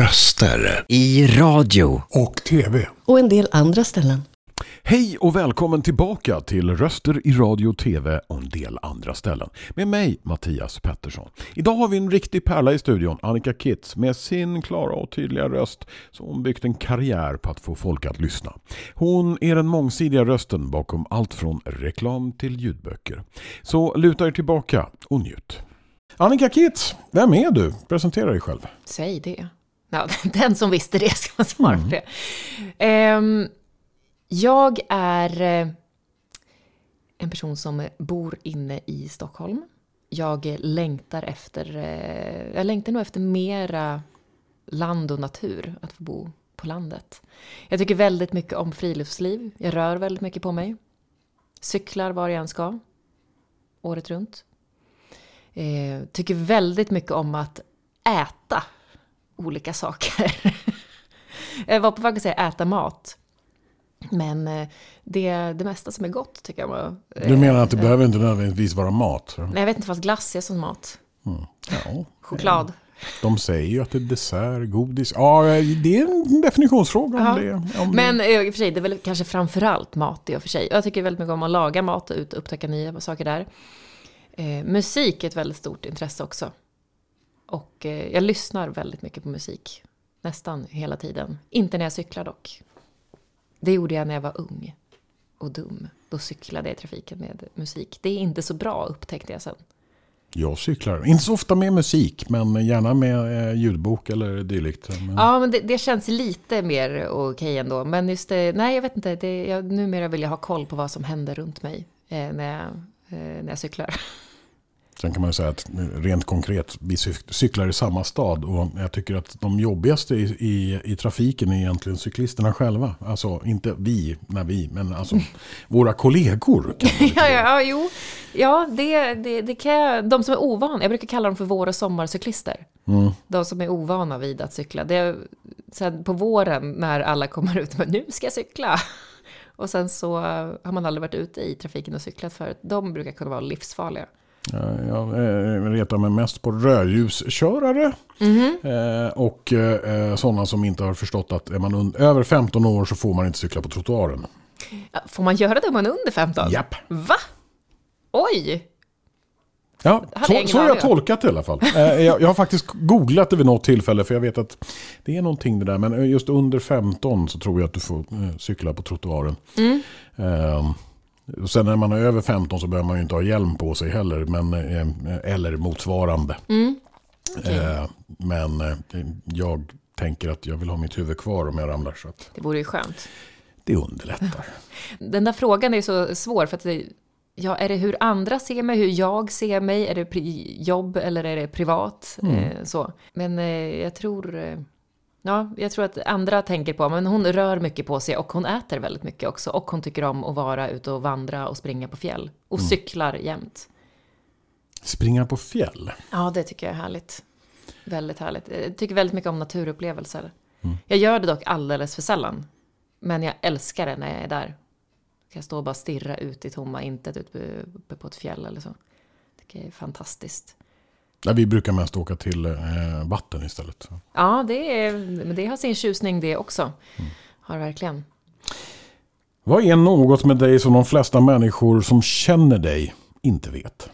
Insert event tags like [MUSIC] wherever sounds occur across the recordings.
Röster. I radio. Och TV. Och en del andra ställen. Hej och välkommen tillbaka till Röster i radio tv och en del andra ställen. Med mig Mattias Pettersson. Idag har vi en riktig pärla i studion, Annika Kitz, med sin klara och tydliga röst som hon byggt en karriär på att få folk att lyssna. Hon är den mångsidiga rösten bakom allt från reklam till ljudböcker. Så luta er tillbaka och njut. Annika Kitz, vem är du? Presentera dig själv. Säg det. Ja, [LAUGHS] den som visste det ska man svara på det. Ehm, jag är eh, en person som bor inne i Stockholm. Jag längtar efter, eh, jag längtar nog efter mera land och natur, att få bo på landet. Jag tycker väldigt mycket om friluftsliv. Jag rör väldigt mycket på mig. Cyklar var jag än ska. Året runt. Eh, tycker väldigt mycket om att äta olika saker. [LAUGHS] jag var på väg att säga äta mat. Men eh, det, det mesta som är gott tycker jag var... Du menar att det behöver inte nödvändigtvis vara mat? Nej, jag vet inte vad glass är som mat. Mm. Ja, Choklad. De säger ju att det är dessert, godis. Ja, det är en definitionsfråga om det. Om Men eh, i och för sig, det är väl kanske framförallt mat i och för sig. Jag tycker väldigt mycket om att laga mat och upptäcka nya saker där. Eh, musik är ett väldigt stort intresse också. Och eh, jag lyssnar väldigt mycket på musik. Nästan hela tiden. Inte när jag cyklar dock. Det gjorde jag när jag var ung och dum. Då cyklade jag i trafiken med musik. Det är inte så bra upptäckte jag sen. Jag cyklar, inte så ofta med musik, men gärna med eh, ljudbok eller dylikt. Men, Ja, men det, det känns lite mer okej ändå. Men just det, nej jag vet inte. Det, jag, numera vill jag ha koll på vad som händer runt mig eh, när, jag, eh, när jag cyklar. [LAUGHS] Sen kan man ju säga att eh, rent konkret, vi cyk- cyklar i samma stad och jag tycker att de jobbigaste i, i, i trafiken är egentligen cyklisterna själva. Alltså inte vi, när vi, men alltså [LAUGHS] våra kollegor. Ja, ja, ja, jo. Ja, det, det, det kan jag, de som är ovana, jag brukar kalla dem för vår och sommarcyklister. Mm. De som är ovana vid att cykla. Det är, sen på våren när alla kommer ut med nu ska jag cykla. [LAUGHS] Och sen så har man aldrig varit ute i trafiken och cyklat förut. De brukar kunna vara livsfarliga. Ja, Jag eh, retar mig mest på rödljuskörare. Eh, och eh, sådana som inte har förstått att är man över 15 år så får man inte cykla på trottoaren. Får man göra det om man är under 15? Japp. Va? Oj! Ja, jag så, så har jag tolkat det i alla fall. Jag, jag har faktiskt googlat det vid något tillfälle för jag vet att det är någonting det där. Men just under 15 så tror jag att du får cykla på trottoaren. Mm. Och sen när man är över 15 så behöver man ju inte ha hjälm på sig heller. Men, eh, eller motsvarande. Mm. Okej. Eh, men eh, jag tänker att jag vill ha mitt huvud kvar om jag ramlar. Så att Det vore ju skönt. det underlättar. [LAUGHS] Den där frågan är så svår för att det, ja, är det hur andra ser mig, hur jag ser mig, är det jobb eller är det privat? Eh, så. Men jag tror, ja, jag tror att andra tänker på, men hon rör mycket på sig och hon äter väldigt mycket också. Och hon tycker om att vara ute och vandra och springa på fjäll. Och cyklar jämt. Springa på fjäll. Ja, det tycker jag är härligt. Väldigt härligt. Jag tycker väldigt mycket om naturupplevelser. Jag gör det dock alldeles för sällan. Men jag älskar det när jag är där. Kan jag stå och bara stirra ut i tomma intet uppe på ett fjäll eller så. jag är fantastiskt. Ja, vi brukar mest åka till eh, vatten istället. Så. Ja, det, är, men det har sin tjusning det också. Har verkligen. Vad är något med dig som de flesta människor som känner dig inte vet?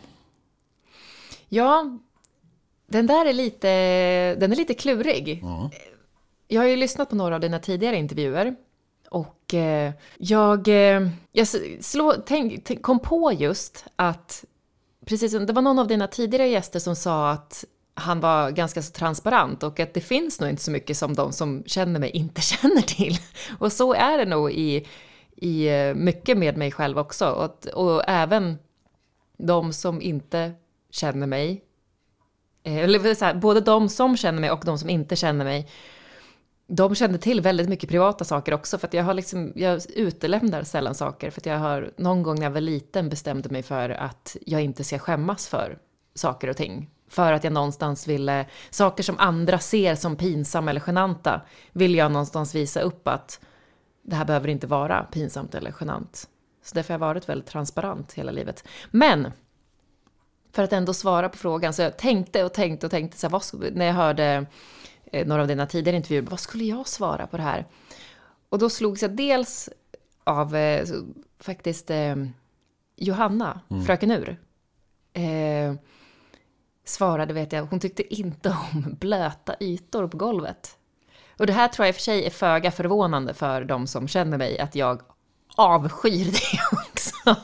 Ja, den där är lite, den är lite klurig. Jag har ju lyssnat på några av dina tidigare intervjuer. Och eh, jag, eh, jag slå, tänk, tänk, kom på just att, precis som, det var någon av dina tidigare gäster som sa att han var ganska så transparent och att det finns nog inte så mycket som de som känner mig inte [LAUGHS] känner till. Och så är det nog i, i eh, mycket med mig själv också. Och, att- och även de som inte känner mig, eh, eller så här, både de som känner mig och de som inte känner mig, de kände till väldigt mycket privata saker också. För att jag har liksom, jag utelämnar sällan saker. För att jag har någon gång när jag var liten bestämde mig för att jag inte ska skämmas för saker och ting. För att jag någonstans ville, saker som andra ser som pinsamma eller genanta, vill jag någonstans visa upp att det här behöver inte vara pinsamt eller genant. Så därför har jag varit väldigt transparent hela livet. Men, för att ändå svara på frågan, så jag tänkte och tänkte och tänkte, så här, vad, när jag hörde några av dina tidigare intervjuer, vad skulle jag svara på det här? Och då slogs jag dels av eh, faktiskt eh, Johanna, fröken Ur. Eh, svarade, vet jag, hon tyckte inte om blöta ytor på golvet. Och det här tror jag i och för sig är föga förvånande för de som känner mig, att jag avskyr det [LAUGHS] också.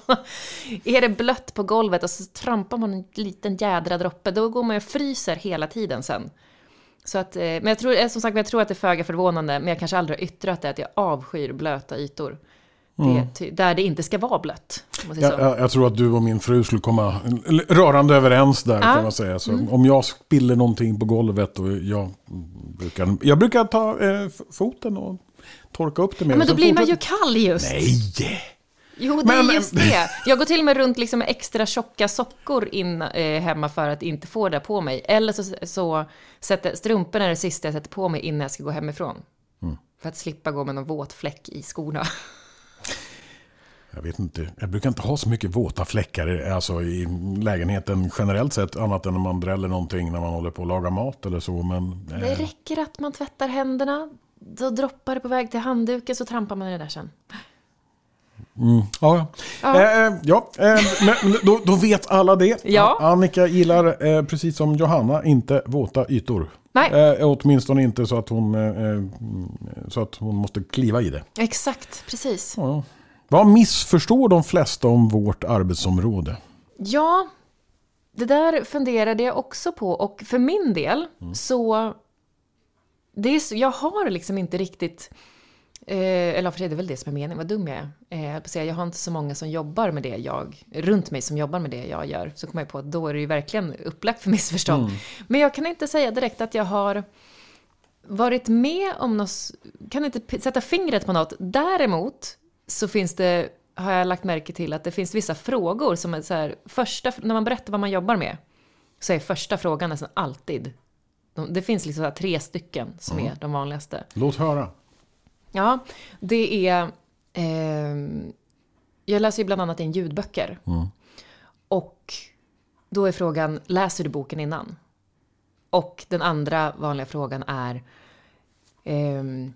är det blött på golvet och så trampar man en liten jädra droppe, då går man och fryser hela tiden sen. Så att, eh, men jag tror, eh, som sagt, jag tror att det är föga förvånande, men jag kanske aldrig har yttrat det, att jag avskyr blöta ytor. Det, ty- där det inte ska vara blött. Jag, jag, jag tror att du och min fru skulle komma rörande överens där kan man säga. Så Om jag spiller någonting på golvet och jag brukar, jag brukar ta eh, foten och torka upp det med. Men då blir man ju kall just. Nej! Jo, det Men- är just det. Jag går till och med runt liksom med extra tjocka sockor in eh, hemma för att inte få det på mig. Eller så, så sätter strumporna är det sista jag sätter på mig innan jag ska gå hemifrån. Mm. För att slippa gå med någon våt fläck i skorna. Jag vet inte, jag brukar inte ha så mycket våta fläckar alltså i lägenheten generellt sett. Annat än om man dräller någonting när man håller på att laga mat eller så. Men, Det eh, räcker att man tvättar händerna, då droppar det på väg till handduken så trampar man i det där sen. ja, ja. Ja. Eh, eh, ja eh, men då, då vet alla det. Ja. Annika gillar, eh, precis som Johanna, inte våta ytor. Nej. Eh, åtminstone inte så att, hon, eh, så att hon måste kliva i det. Exakt, precis. Ja. Vad missförstår de flesta om vårt arbetsområde? Ja, det där funderade jag också på och för min del så... Det är, så- jag har liksom inte riktigt... Eh, eller för sig, det är väl det som är meningen, vad dum jag är. Eh, jag, har inte så många som jobbar med det jag, runt mig som jobbar med det jag gör. Så kommer jag på att då är det ju verkligen upplagt för missförstånd. Men jag kan inte säga direkt att jag har varit med om något, kan inte sätta fingret på något. Däremot så finns det, har jag lagt märke till att det finns vissa frågor som är så här, första, när man berättar vad man jobbar med, så är första frågan nästan alltid, de, det finns liksom tre stycken som är de vanligaste. Låt höra. Ja, det är, ehm, jag läser ju bland annat in ljudböcker. Och då är frågan, läser du boken innan? Och den andra vanliga frågan är, ehm,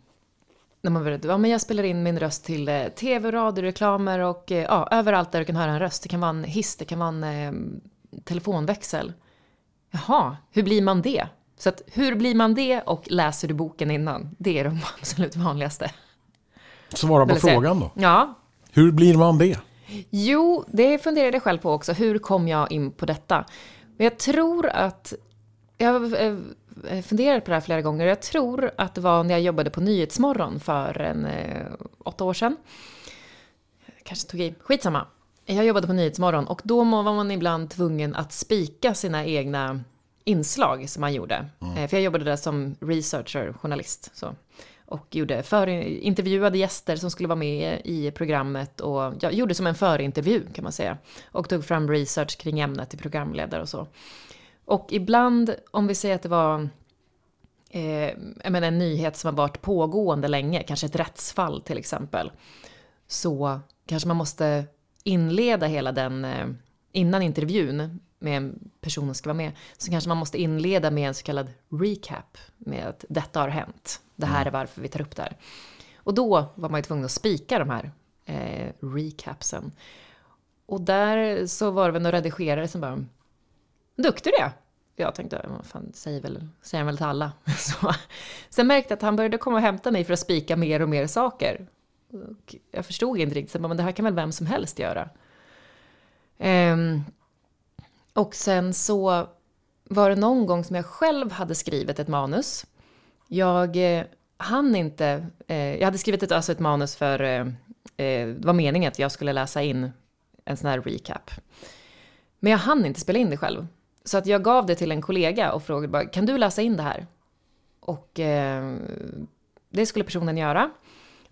när man berättar, ja men jag spelar in min röst till eh, tv, radioreklamer och eh, ja, överallt där du kan höra en röst. Det kan vara en hiss, det kan vara en eh, telefonväxel. Jaha, hur blir man det? Så att hur blir man det och läser du boken innan? Det är de [LAUGHS] absolut vanligaste. Svara på frågan då. Ja, Hur blir man det? Jo, det funderade jag själv på också. Hur kom jag in på detta? Men jag tror att... Jag har eh, funderat på det här flera gånger. Jag tror att det var när jag jobbade på Nyhetsmorgon för en eh, åtta år sedan. Kanske tog i. Skitsamma. Jag jobbade på Nyhetsmorgon och då var man ibland tvungen att spika sina egna inslag som man gjorde. Eh, För jag jobbade där som researcher, journalist. Så. Och gjorde för, intervjuade gäster som skulle vara med i programmet och jag gjorde som en förintervju kan man säga. Och tog fram research kring ämnet till programledare och så. Och ibland, om vi säger att det var eh, menar, en nyhet som har varit pågående länge, kanske ett rättsfall till exempel, så kanske man måste inleda hela den, eh, innan intervjun med en person som ska vara med, så kanske man måste inleda med en så kallad recap, med att detta har hänt, det här är varför vi tar upp det här. Och då var man ju tvungen att spika de här eh, recapsen. Och där så var det väl några redigerare som bara, duktig du är. Jag tänkte, vad fan, säger, väl, säger han väl till alla. [LAUGHS] Så, sen märkte jag att han började komma och hämta mig för att spika mer och mer saker. Och jag förstod inte riktigt, så jag bara, men det här kan väl vem som helst göra. Ehm, och sen så var det någon gång som jag själv hade skrivit ett manus. Jag eh, hann inte, eh, jag hade skrivit ett, alltså ett manus för, eh, eh, det var meningen att jag skulle läsa in en sån här recap. Men jag hann inte spela in det själv. Så att jag gav det till en kollega och frågade bara, kan du läsa in det här? Och eh, det skulle personen göra.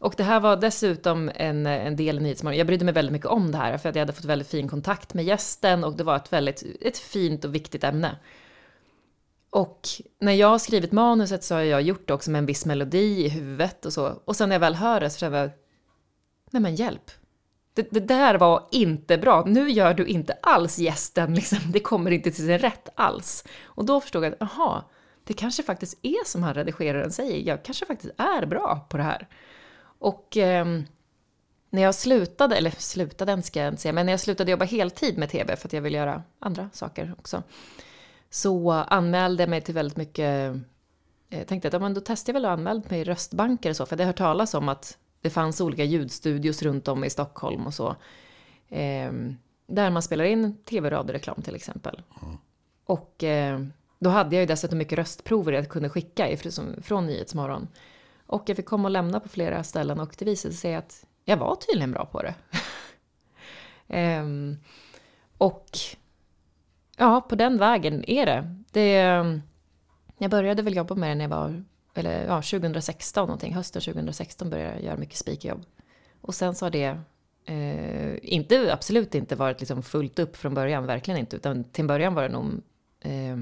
Och det här var dessutom en, en del i Nyhetsmorgon. Jag brydde mig väldigt mycket om det här för att jag hade fått väldigt fin kontakt med gästen och det var ett väldigt ett fint och viktigt ämne. Och när jag har skrivit manuset så har jag gjort det också med en viss melodi i huvudet och så. Och sen när jag väl hör det så känner jag, nej men hjälp. Det, det där var inte bra. Nu gör du inte alls gästen, liksom. det kommer inte till sin rätt alls. Och då förstod jag att, aha, det kanske faktiskt är som han redigeraren säger, jag kanske faktiskt är bra på det här. Och eh, när jag slutade, eller slutade än ska jag inte säga, men när jag slutade jobba heltid med TV för att jag ville göra andra saker också. Så anmälde jag mig till väldigt mycket, jag eh, tänkte att ja, men då testar jag väl att anmäla mig i röstbanker och så, för jag hade hört talas om att det fanns olika ljudstudios runt om i Stockholm och så. Eh, där man spelar in tv, radioreklam till exempel. Mm. Och eh, då hade jag ju dessutom mycket röstprover jag kunde skicka ifrån, från Nyhetsmorgon. Och jag fick komma och lämna på flera ställen och det visade sig att jag var tydligen bra på det. um, [LAUGHS] och ja, på den vägen är det. det. Ehm, jag började väl jobba med det när jag var, eller ja, 2016 någonting, hösten 2016 började jag göra mycket speakerjobb. Och sen så har det eh, inte, absolut inte varit liksom fullt upp från början, verkligen inte, utan till början var det nog eh,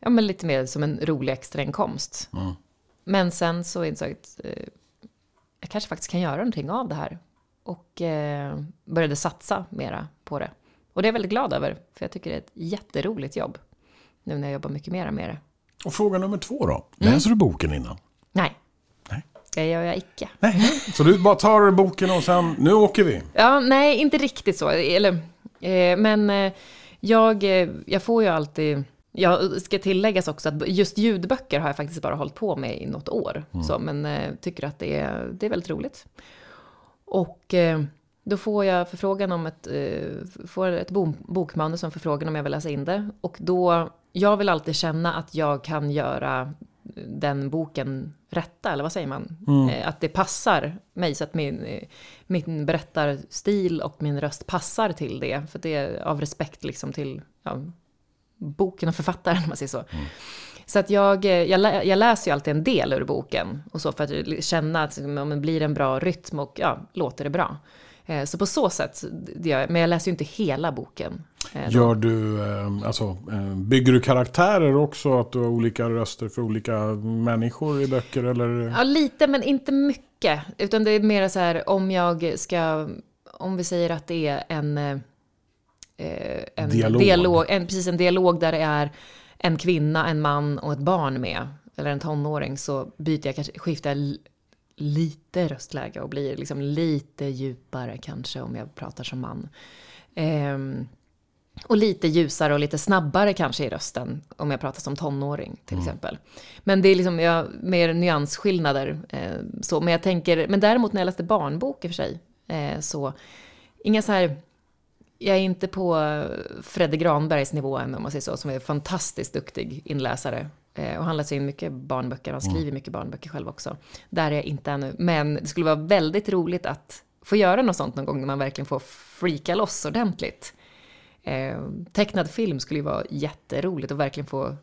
ja, men lite mer som en rolig extrainkomst. Mm. Men sen så insåg jag att eh, jag kanske faktiskt kan göra någonting av det här. Och eh, började satsa mera på det. Och det är jag väldigt glad över, för jag tycker det är ett jätteroligt jobb. Nu när jag jobbar mycket mera med det. Och fråga nummer två då. Mm. Läser mm. du boken innan? Nej. Nej. Det gör jag icke. Nej. Så du bara tar boken och sen, nu åker vi? Ja, nej, inte riktigt så. Eller, eh, men eh, jag, eh, jag får ju alltid Ja, ska tilläggas också att just ljudböcker har jag faktiskt bara hållit på med i något år. Mm. Så, men eh, tycker att det är, det är väldigt roligt. Och eh, då får jag förfrågan om ett, eh, får ett bokmanus som förfrågan om jag vill läsa in det. Och då, jag vill alltid känna att jag kan göra den boken rätta, eller vad säger man? Mm. Eh, att det passar mig, så att min, eh, min berättarstil och min röst passar till det. För det är av respekt liksom till ja, boken och författaren, [LAUGHS] om man säger så. Mm. Så att jag, eh, jag, jag, läser ju alltid en del ur boken, och så för att känna att om det blir en bra rytm och ja, låter det bra. Eh, så på så sätt, men jag läser ju inte hela boken. Eh, Gör du, alltså, bygger du karaktärer också? Att du har olika röster för olika människor i böcker? Eller? Ja, lite, men inte mycket. Utan det är mer så här, om jag ska, om vi säger att det är en eh, en, dialog. dialog en, precis en dialog där det är en kvinna, en man och ett barn med, eller en tonåring, så byter jag kanske, skiftar lite röstläge och blir liksom lite djupare kanske om jag pratar som man. Eh, och lite ljusare och lite snabbare kanske i rösten om jag pratar som tonåring till mm. exempel. Men det är liksom ja, mer nyansskillnader. Eh, så. Men jag tänker, men däremot när jag läste barnbok i och för sig, eh, så inga så här jag är inte på Fredde Granbergs nivå än, om man säger så, som är fantastiskt duktig inläsare. Eh, och han läser in mycket barnböcker, han skriver mm. mycket barnböcker själv också. Där är jag inte ännu. Men det skulle vara väldigt roligt att få göra något sånt någon gång när man verkligen får freaka loss ordentligt. Eh, tecknad film skulle ju vara jätteroligt att verkligen få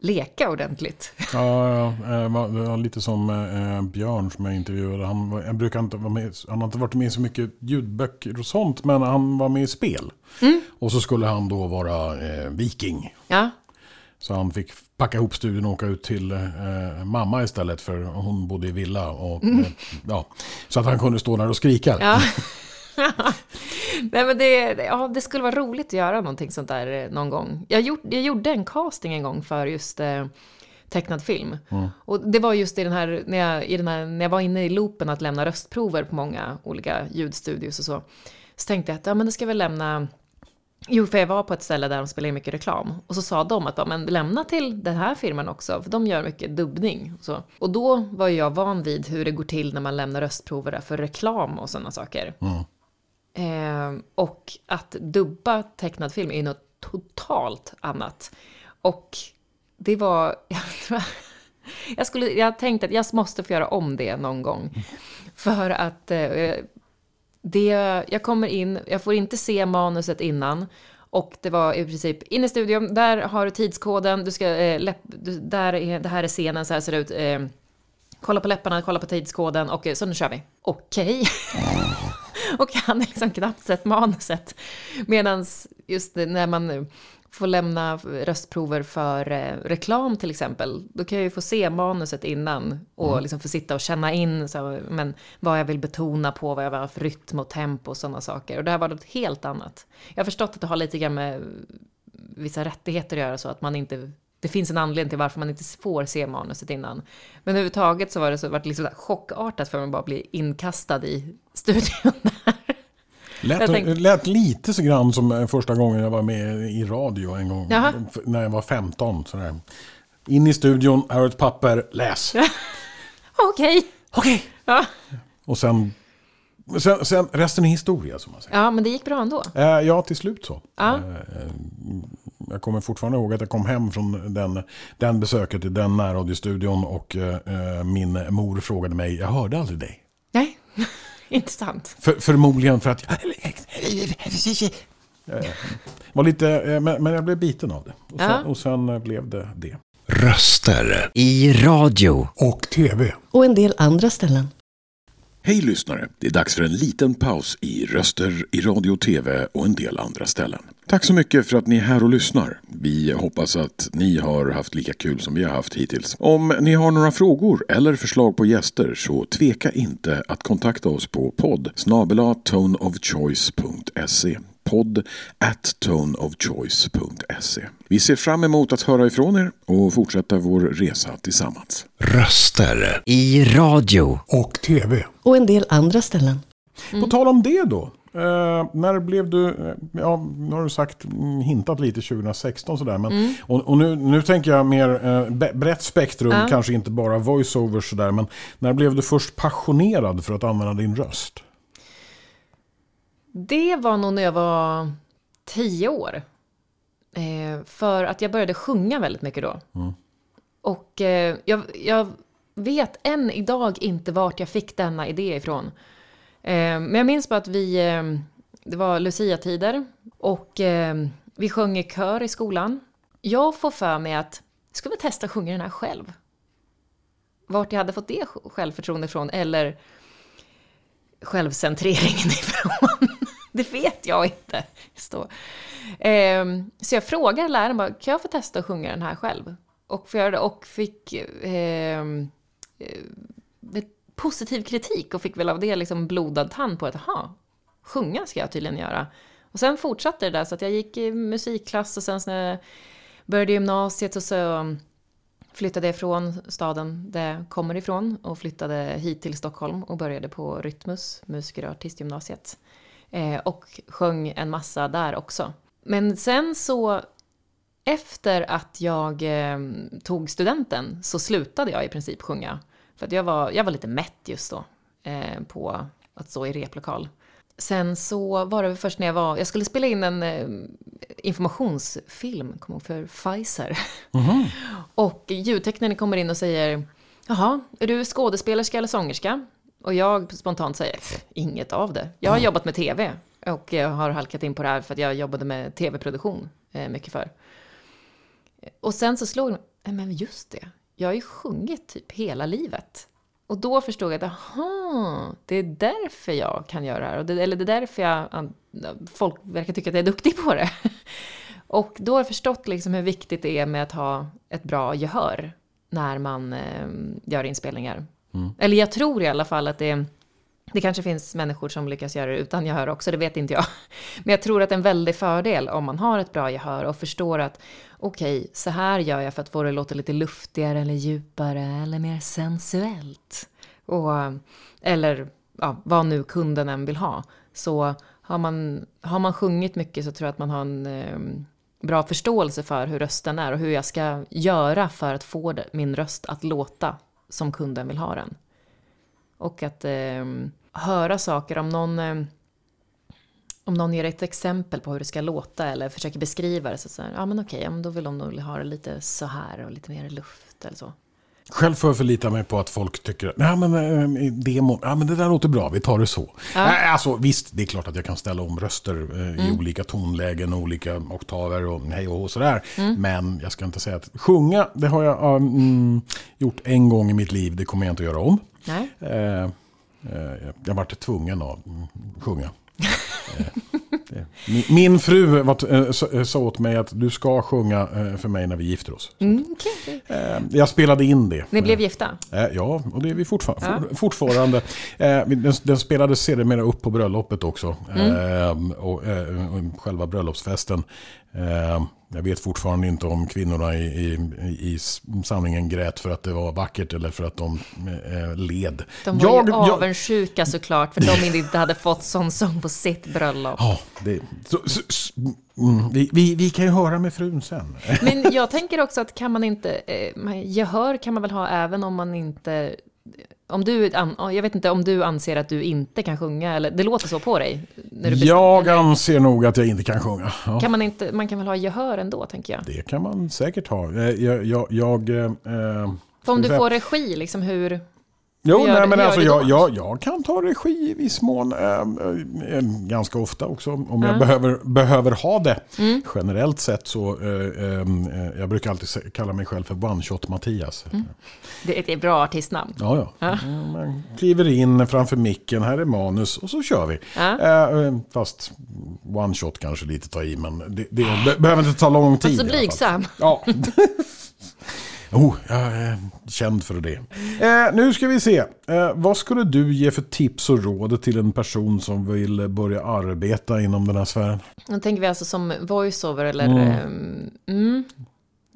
leka ordentligt. Ja, ja. Det var lite som eh, Björn som jag intervjuade. Han, jag brukar inte vara med, han har inte varit med i så mycket ljudböcker och sånt, men han var med i spel. Mm. Och så skulle han då vara eh, viking. Ja. Så han fick packa ihop studion och åka ut till eh, mamma istället för hon bodde i villa. Och, mm. eh, ja, så att han kunde stå där och skrika. Ja. [LAUGHS] [LAUGHS] Nej, men det, ja, det skulle vara roligt att göra någonting sånt där eh, någon gång. Jag, gjort, jag gjorde en casting en gång för just eh, tecknad film. Mm. Och det var just i den, här, när, jag, i den här, när jag var inne i loopen att lämna röstprover på många olika ljudstudios och så. Så tänkte jag att ja, men det ska väl lämna Jo, för jag var på ett ställe där de spelar mycket reklam. Och så sa de att men lämna till den här firman också, för de gör mycket dubbning. Och, så. och då var jag van vid hur det går till när man lämnar röstprover för reklam och sådana saker. Mm. Eh, och att dubba tecknad film är något totalt annat. Och det var... [LAUGHS] Jag, skulle, jag tänkte att jag måste få göra om det någon gång. [LAUGHS] För att eh, det, jag kommer in, jag får inte se manuset innan. Och det var i princip in i studion, där har du tidskoden, du ska, eh, läpp, du, där är, det här är scenen, så här ser det ut. Eh, kolla på läpparna, kolla på tidskoden och så nu kör vi. Okej. Okay. [LAUGHS] [LAUGHS] och jag hade liksom knappt sett manuset. Medan just när man får lämna röstprover för eh, reklam till exempel, då kan jag ju få se manuset innan och mm. liksom få sitta och känna in så, men, vad jag vill betona på, vad jag vill ha för rytm och tempo och sådana saker. Och det här var något helt annat. Jag har förstått att det har lite grann med vissa rättigheter att göra så att man inte det finns en anledning till varför man inte får se manuset innan. Men överhuvudtaget så var det så, var det liksom chockartat för mig att bara bli inkastad i studion där. Lät, tänkte- lät lite så grann som eh, första gången jag var med i radio en gång. Jaha. När jag var 15. Sådär. In i studion, här har ett papper, läs. [LAUGHS] Okej. Okej. Ja. Och sen, sen, sen, resten är historia som man säger. ja, men det gick bra ändå. Eh, ja, till slut så. Ja. Eh, jag kommer fortfarande ihåg att jag kom hem från den, den besöket i den närradiostudion och eh, eh, min mor frågade mig, jag hörde aldrig dig. Nej, [LAUGHS] intressant. För, förmodligen för att jag eh, var lite, eh, men, men jag blev biten av det. Och sen, Ja. och sen eh, blev det det. Röster i radio. Och tv. och en del andra ställen. Hej lyssnare! Det är dags för en liten paus i röster i radio och tv och en del andra ställen. Tack så mycket för att ni är här och lyssnar. Vi hoppas att ni har haft lika kul som vi har haft hittills. Om ni har några frågor eller förslag på gäster så tveka inte att kontakta oss på podd toneofchoice.se podd at toneofchoice.se Vi ser fram emot att höra ifrån er och fortsätta vår resa tillsammans. Röster i radio. Och tv. Och en del andra ställen. På tal om det då. Eh, när blev du, eh, ja nu har du sagt, mm, hintat lite 2016 sådär. Men, Och, och nu, nu tänker jag mer eh, brett spektrum, Ja. kanske inte bara voiceovers sådär. Men när blev du först passionerad för att använda din röst? Det var nog när jag var tio år. Eh, för att jag började sjunga väldigt mycket då. Och eh, jag, jag vet än idag inte vart jag fick denna idé ifrån. Eh, men jag minns bara att vi, eh, det var Lucia-tider och eh, vi sjöng i kör i skolan. Jag får för mig att, ska vi testa att sjunga den här själv? Vart jag hade fått det självförtroende ifrån, eller självcentreringen [LAUGHS] ifrån. Det vet jag inte. Så, ehm, så jag frågade läraren bara, kan jag få testa att sjunga den här själv? Och för göra det och fick ehm, eh, positiv kritik och fick väl av det liksom blodad tand på att, aha, sjunga ska jag tydligen göra. Och sen fortsatte det där så att jag gick i musikklass och sen när jag började gymnasiet och så flyttade jag från staden där jag kommer ifrån och flyttade hit till Stockholm och började på Rytmus, musiker och artistgymnasiet. Eh, och sjöng en massa där också. Men sen så, efter att jag eh, tog studenten så slutade jag i princip sjunga. För att jag var, jag var lite mätt just då eh, på att stå i replokal. Sen så var det först när jag var, jag skulle spela in en eh, informationsfilm, jag ihåg, för Pfizer. [LAUGHS] Och ljudteknikern kommer in och säger Jaha, är du skådespelerska eller sångerska? Och jag spontant säger "Pff, inget av det. Jag har jobbat med tv och jag har halkat in på det här för att jag jobbade med tv-produktion eh, mycket för. Och sen så slog det mig, "Nej, men just det, jag har ju sjungit typ hela livet. Och då förstod jag att, aha, det är därför jag kan göra det här. Det, eller det är därför jag, folk verkar tycka att jag är duktig på det. [LAUGHS] Och då har jag förstått liksom hur viktigt det är med att ha ett bra gehör när man eh, gör inspelningar. Eller jag tror i alla fall att det, det kanske finns människor som lyckas göra det utan gehör också, det vet inte jag. [LAUGHS] Men jag tror att det är en väldig fördel om man har ett bra gehör och förstår att okej, så här gör jag för att få det att låta lite luftigare eller djupare eller mer sensuellt. Och, eller ja, vad nu kunden än vill ha. Så har man, har man sjungit mycket så tror jag att man har en eh, bra förståelse för hur rösten är och hur jag ska göra för att få det, min röst att låta som kunden vill ha den. Och att eh, höra saker om någon eh, om någon ger ett exempel på hur det ska låta eller försöker beskriva det så säger ja men okej, ja, men då vill de nog ha det lite så här och lite mer luft eller så. Själv får jag förlita mig på att folk tycker ja, men, äh, i demon, ja, men det där låter bra, vi tar det så. Äh, alltså, visst, det är klart att jag kan ställa om röster eh, i olika tonlägen och olika oktaver och hej och sådär. Men jag ska inte säga att sjunga, det har jag mm, gjort en gång i mitt liv, det kommer jag inte att göra om. Nej? Eh, eh, jag vart tvungen att sjunga. [LAUGHS] Eh, det- min, min fru var, eh, sa- eh, sa åt mig att du ska sjunga eh, för mig när vi gifter oss. Mm. Eh, jag spelade in det. Ni blev gifta? Ja, och det är vi fortfar- Ja. for, fortfarande. Den, den spelades sedermera upp på bröllopet också. Eh, och, själva bröllopsfesten jag vet fortfarande inte om kvinnorna i, i, i samlingen grät för att det var vackert eller för att de eh, led. De var jag, ju avundsjuka jag... såklart för de inte hade fått sån sång på sitt bröllop. Ja, det, så, så, så mm, vi, vi, vi, kan ju höra med frun sen. [LAUGHS] Men jag tänker också att kan man inte, eh, gehör kan man väl ha även om man inte om du, jag vet inte om du anser att du inte kan sjunga, eller det låter så på dig? jag anser nog att jag inte kan sjunga. Ja. Kan man, inte, man kan väl ha gehör ändå, tänker jag? Det kan man säkert ha. Eh, jag, jag, jag eh, För om du får regi, liksom hur, Jo, nej, men alltså, jag, jag, jag, kan ta regi i viss mån. Äh, äh, ganska ofta också om mm. jag behöver, behöver ha det. Mm. Generellt sett så, äh, jag brukar alltid kalla mig själv för One Shot Mattias. Mm. Det är ett bra artistnamn. Ja, ja. ja. Man kliver in framför micken, här är manus och så kör vi. Ja. fast One Shot kanske lite tar i, men det, det behöver inte ta lång tid. Så blygsam. Ja. [LAUGHS] [LAUGHS] Oh, jag är känd för det. Eh, nu ska vi se. Eh, vad skulle du ge för tips och råd till en person som vill börja arbeta inom den här sfären? Nu tänker vi alltså som voiceover eller... Mm. Ehm,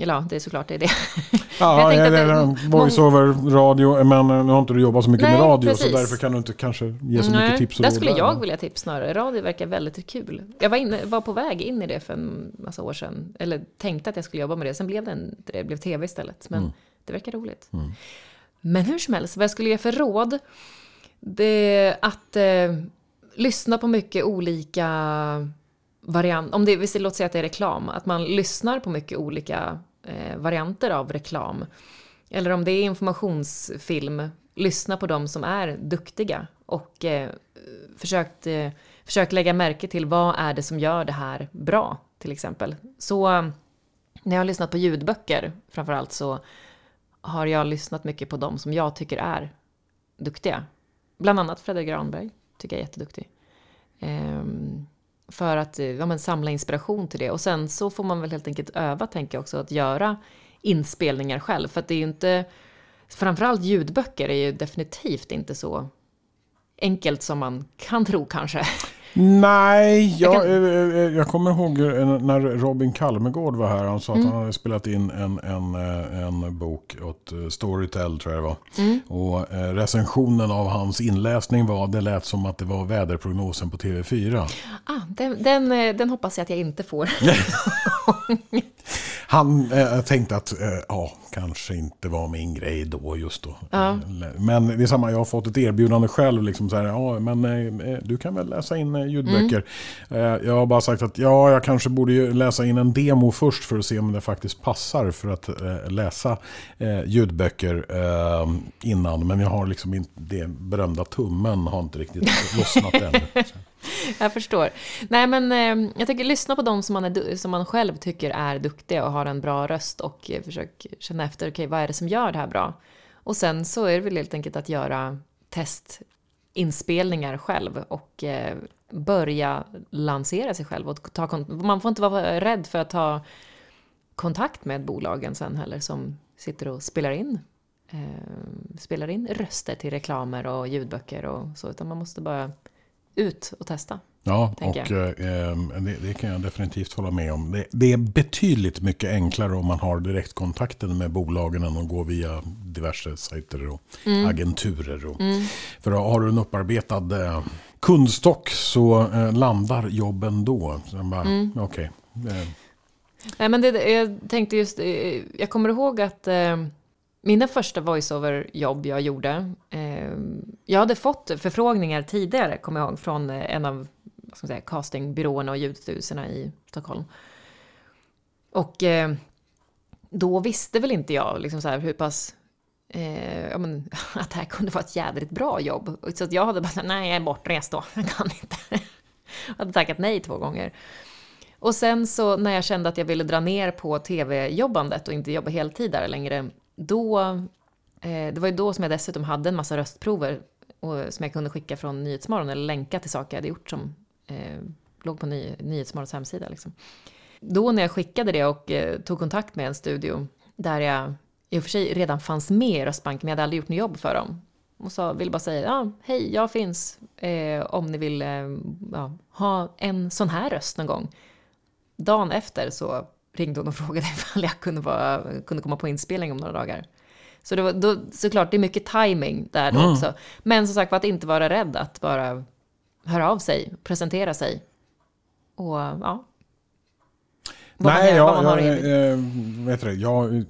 mm. Ja, det är såklart det är det. [LAUGHS] Ja, jag det, voiceover, radio, men nu har inte du jobbat så mycket Nej, med radio precis. så därför kan du inte kanske ge så Nej, mycket tips och Där skulle jag vilja tips snarare. Radio verkar väldigt kul. Jag var, inne, var på väg in i det för en massa år sedan. Eller tänkte att jag skulle jobba med det. Sen blev det, en, det blev tv istället. Men mm. det verkar roligt. Mm. Men hur som helst, vad jag skulle ge för råd? Det är att eh, lyssna på mycket olika varianter. Om det, låt säga att det är reklam. Att man lyssnar på mycket olika eh, varianter av reklam. Eller om det är informationsfilm, lyssna på de som är duktiga och eh, försökt, eh, försök lägga märke till vad är det som gör det här bra, till exempel. Så när jag har lyssnat på ljudböcker framförallt så har jag lyssnat mycket på de som jag tycker är duktiga. Bland annat Fredrik Granberg, tycker jag är jätteduktig. Um, för att eh, ja, men, samla inspiration till det. Och sen så får man väl helt enkelt öva, tänker jag också, att göra inspelningar själv. För att det är ju inte, framförallt ljudböcker är ju definitivt inte så enkelt som man kan tro kanske. Nej, jag, jag, kan... Eh, eh, jag, kommer ihåg när Robin Kalmegård var här. Han sa mm. att han hade spelat in en, en, en bok åt Storytel tror jag det var. Mm. Och recensionen av hans inläsning var, det lät som att det var väderprognosen på TV4. Ah, den, den, den hoppas jag att jag inte får. [LAUGHS] Han eh, tänkte att eh, ja, kanske inte var min grej då just då. Ja. Men det är samma, jag har fått ett erbjudande själv. Liksom så här, ja, men eh, eh du kan väl läsa in eh, ljudböcker. Mm. Eh, jag har bara sagt att ja, jag kanske borde läsa in en demo först för att se om det faktiskt passar för att läsa ljudböcker innan. Men jag har liksom inte, det berömda tummen har inte riktigt [LAUGHS] lossnat än. jag förstår. Nej, men eh, jag tycker lyssna på dem som man, är, som man själv tycker är duktiga och har en bra röst och eh, försök känna efter, okej, okay, vad är det som gör det här bra? Och sen så är det väl helt enkelt att göra testinspelningar själv och eh, börja lansera sig själv. Och ta, man får inte vara rädd för att ta kontakt med bolagen sen heller som sitter och spelar in eh, spelar in röster till reklamer och ljudböcker och så, utan man måste bara ut och testa. Ja, och eh, det, det, kan jag definitivt hålla med om. Det, det, är betydligt mycket enklare om man har direktkontakten med bolagen än att gå via diverse sajter och mm. agenturer. Och, mm. För har du en upparbetad eh, kundstock så eh, landar jobben då. mm. okay, eh. Nej, men det, jag tänkte just, eh, jag kommer ihåg att eh, mina första voiceover-jobb jag gjorde, eh, jag hade fått förfrågningar tidigare, kommer jag ihåg, från eh, en av vad ska man säga, castingbyråerna och ljudstyrelserna i Stockholm. Och eh, då visste väl inte jag liksom så här, hur pass eh, ja, men, [LAUGHS] att det här kunde vara ett jädrigt bra jobb. Så att jag hade bara nej jag är bortrest då, [LAUGHS] jag kan inte. jag hade tackat nej två gånger. Och sen så när jag kände att jag ville dra ner på tv-jobbandet och inte jobba heltid där längre, då, eh, det var ju då som jag dessutom hade en massa röstprover och, som jag kunde skicka från Nyhetsmorgon eller länka till saker jag hade gjort som eh, låg på ny, Nyhetsmorgons hemsida. Liksom. Då när jag skickade det och eh, tog kontakt med en studio där jag i och för sig redan fanns med i Röstbanken men jag hade aldrig gjort något jobb för dem. Och så ville bara säga, ja, hej, jag finns eh, om ni vill eh, ja, ha en sån här röst någon gång. dagen efter så ringde hon och [LAUGHS] frågade ifall jag kunde, vara, kunde komma på inspelning om några dagar. Så det var, då, såklart, det är mycket timing där Mm. också. Men som sagt var att inte vara rädd att bara höra av sig, presentera sig. Och ja. Vad man, Nej, vad man jag, har jag, eh, vet det, jag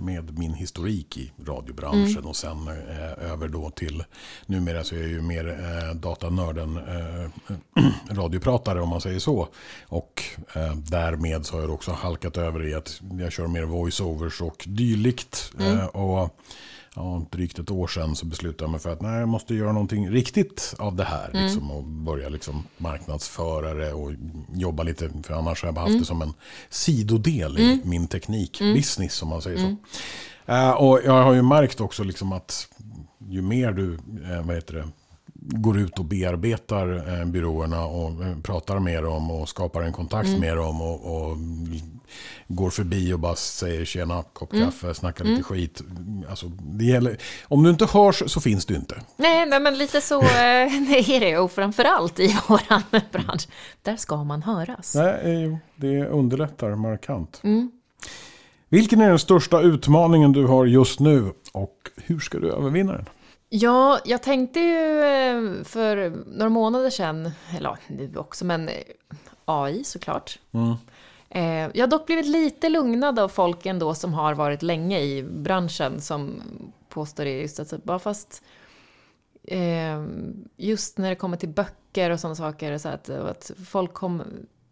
med min historik i radiobranschen Mm. och sen eh, över då till, numera så är jag ju mer eh, datanörden eh, [CLEARS THROAT] radiopratare om man säger så. Och eh, därmed så har jag också halkat över i att jag kör mer voiceovers och dylikt. Mm. Eh, och ja, drygt ett år sedan så beslutade jag mig för att nej, jag måste göra någonting riktigt av det här. Mm. Liksom, och börja liksom marknadsföra det och jobba lite. För annars har jag haft Mm. det som en sidodel i min teknikbusiness, om man säger så. Eh, och jag har ju märkt också liksom att ju mer du eh, vad heter det, går ut och bearbetar eh, byråerna och eh, pratar med dem och skapar en kontakt med dem och, och går förbi och bara säger tjena, kopp kaffe, snackar lite skit. Alltså, det gäller, om du inte hörs så finns du inte. Nej, nej, men lite så eh, [LAUGHS] är det. Och framförallt i våran [LAUGHS] bransch. Där ska man höras. Nej, eh, det underlättar markant. Vilken är den största utmaningen du har just nu och hur ska du övervinna den? Ja, jag tänkte ju eh, för några månader sedan, eller nu också, men eh, AI såklart. Eh, Jag har dock blivit lite lugnad av folk ändå som har varit länge i branschen som påstår det just att bara fast just när det kommer till böcker och sådana saker så att, att folk kom,